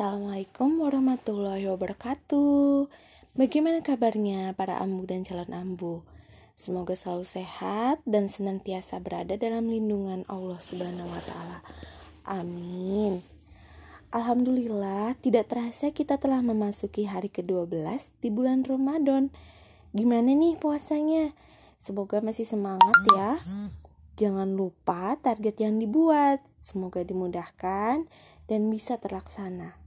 Assalamualaikum warahmatullahi wabarakatuh. Bagaimana kabarnya para ambu dan calon ambu? Semoga selalu sehat dan senantiasa berada dalam lindungan Allah Subhanahu wa taala. Amin. Alhamdulillah, tidak terasa kita telah memasuki hari ke-12 di bulan Ramadan. Gimana nih puasanya? Semoga masih semangat ya. Jangan lupa target yang dibuat. Semoga dimudahkan dan bisa terlaksana.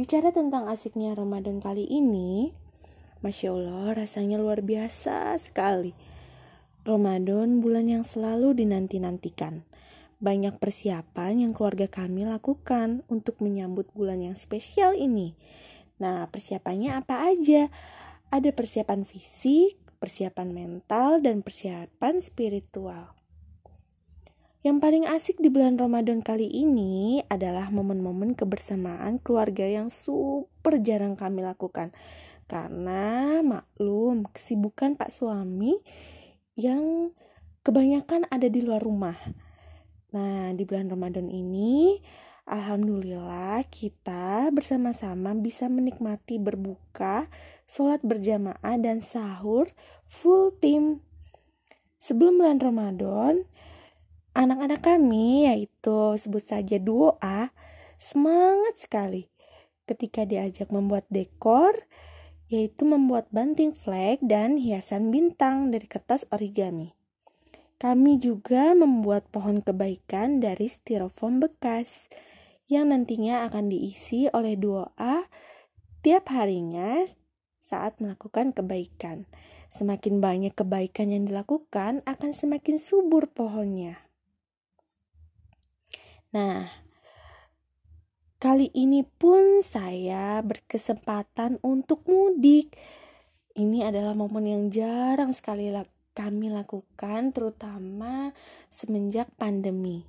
Bicara tentang asiknya Ramadan kali ini, Masya Allah rasanya luar biasa sekali. Ramadan bulan yang selalu dinanti-nantikan. Banyak persiapan yang keluarga kami lakukan untuk menyambut bulan yang spesial ini. Nah, persiapannya apa aja? Ada persiapan fisik, persiapan mental, dan persiapan spiritual. Yang paling asik di bulan Ramadan kali ini adalah momen-momen kebersamaan keluarga yang super jarang kami lakukan. Karena maklum kesibukan Pak suami yang kebanyakan ada di luar rumah. Nah, di bulan Ramadan ini Alhamdulillah kita bersama-sama bisa menikmati berbuka, sholat berjamaah dan sahur full tim. Sebelum bulan Ramadan, Anak-anak kami, yaitu sebut saja duo A, semangat sekali ketika diajak membuat dekor, yaitu membuat banting flag dan hiasan bintang dari kertas origami. Kami juga membuat pohon kebaikan dari styrofoam bekas yang nantinya akan diisi oleh duo A tiap harinya saat melakukan kebaikan. Semakin banyak kebaikan yang dilakukan, akan semakin subur pohonnya. Nah, kali ini pun saya berkesempatan untuk mudik. Ini adalah momen yang jarang sekali kami lakukan, terutama semenjak pandemi.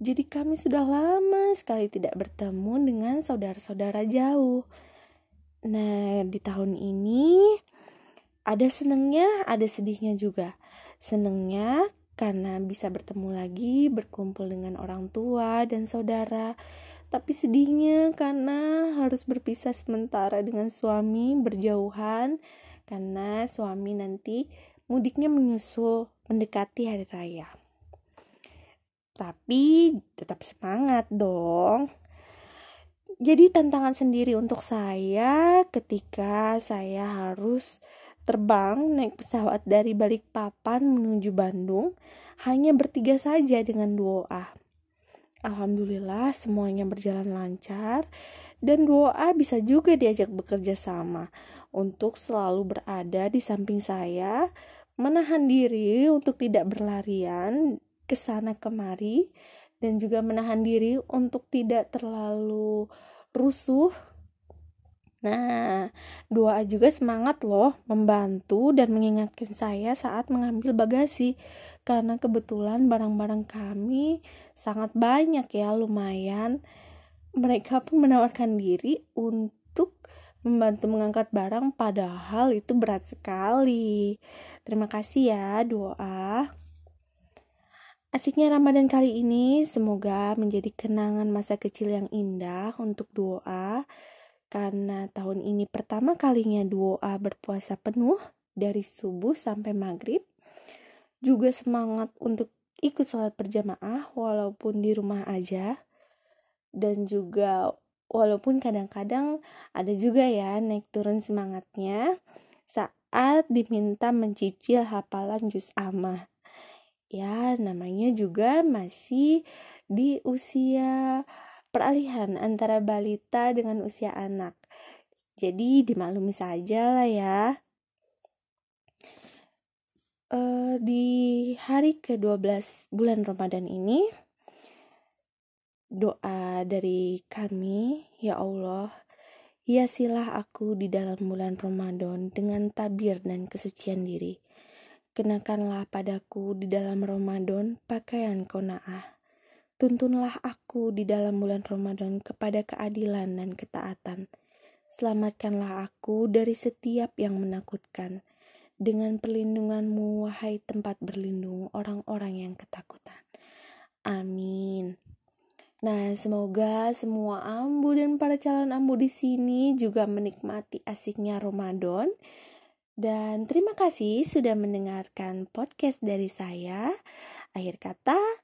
Jadi, kami sudah lama sekali tidak bertemu dengan saudara-saudara jauh. Nah, di tahun ini ada senengnya, ada sedihnya juga. Senengnya karena bisa bertemu lagi, berkumpul dengan orang tua dan saudara. Tapi sedihnya karena harus berpisah sementara dengan suami berjauhan karena suami nanti mudiknya menyusul mendekati hari raya. Tapi tetap semangat dong. Jadi tantangan sendiri untuk saya ketika saya harus terbang naik pesawat dari Balikpapan menuju Bandung hanya bertiga saja dengan duo A. Alhamdulillah semuanya berjalan lancar dan duo A bisa juga diajak bekerja sama untuk selalu berada di samping saya, menahan diri untuk tidak berlarian ke sana kemari dan juga menahan diri untuk tidak terlalu rusuh Nah, doa juga semangat loh membantu dan mengingatkan saya saat mengambil bagasi karena kebetulan barang-barang kami sangat banyak ya, lumayan. Mereka pun menawarkan diri untuk membantu mengangkat barang padahal itu berat sekali. Terima kasih ya doa. Asiknya Ramadan kali ini semoga menjadi kenangan masa kecil yang indah untuk doa karena tahun ini pertama kalinya duo A berpuasa penuh dari subuh sampai maghrib. Juga semangat untuk ikut sholat berjamaah walaupun di rumah aja. Dan juga walaupun kadang-kadang ada juga ya naik turun semangatnya saat diminta mencicil hafalan juz amah. Ya namanya juga masih di usia peralihan antara balita dengan usia anak. Jadi dimaklumi saja lah ya. Uh, di hari ke-12 bulan Ramadan ini doa dari kami, ya Allah, hiasilah aku di dalam bulan Ramadan dengan tabir dan kesucian diri. Kenakanlah padaku di dalam Ramadan pakaian kona'ah Tuntunlah aku di dalam bulan Ramadan kepada keadilan dan ketaatan. Selamatkanlah aku dari setiap yang menakutkan. Dengan perlindunganmu, wahai tempat berlindung orang-orang yang ketakutan. Amin. Nah, semoga semua ambu dan para calon ambu di sini juga menikmati asiknya Ramadan. Dan terima kasih sudah mendengarkan podcast dari saya. Akhir kata,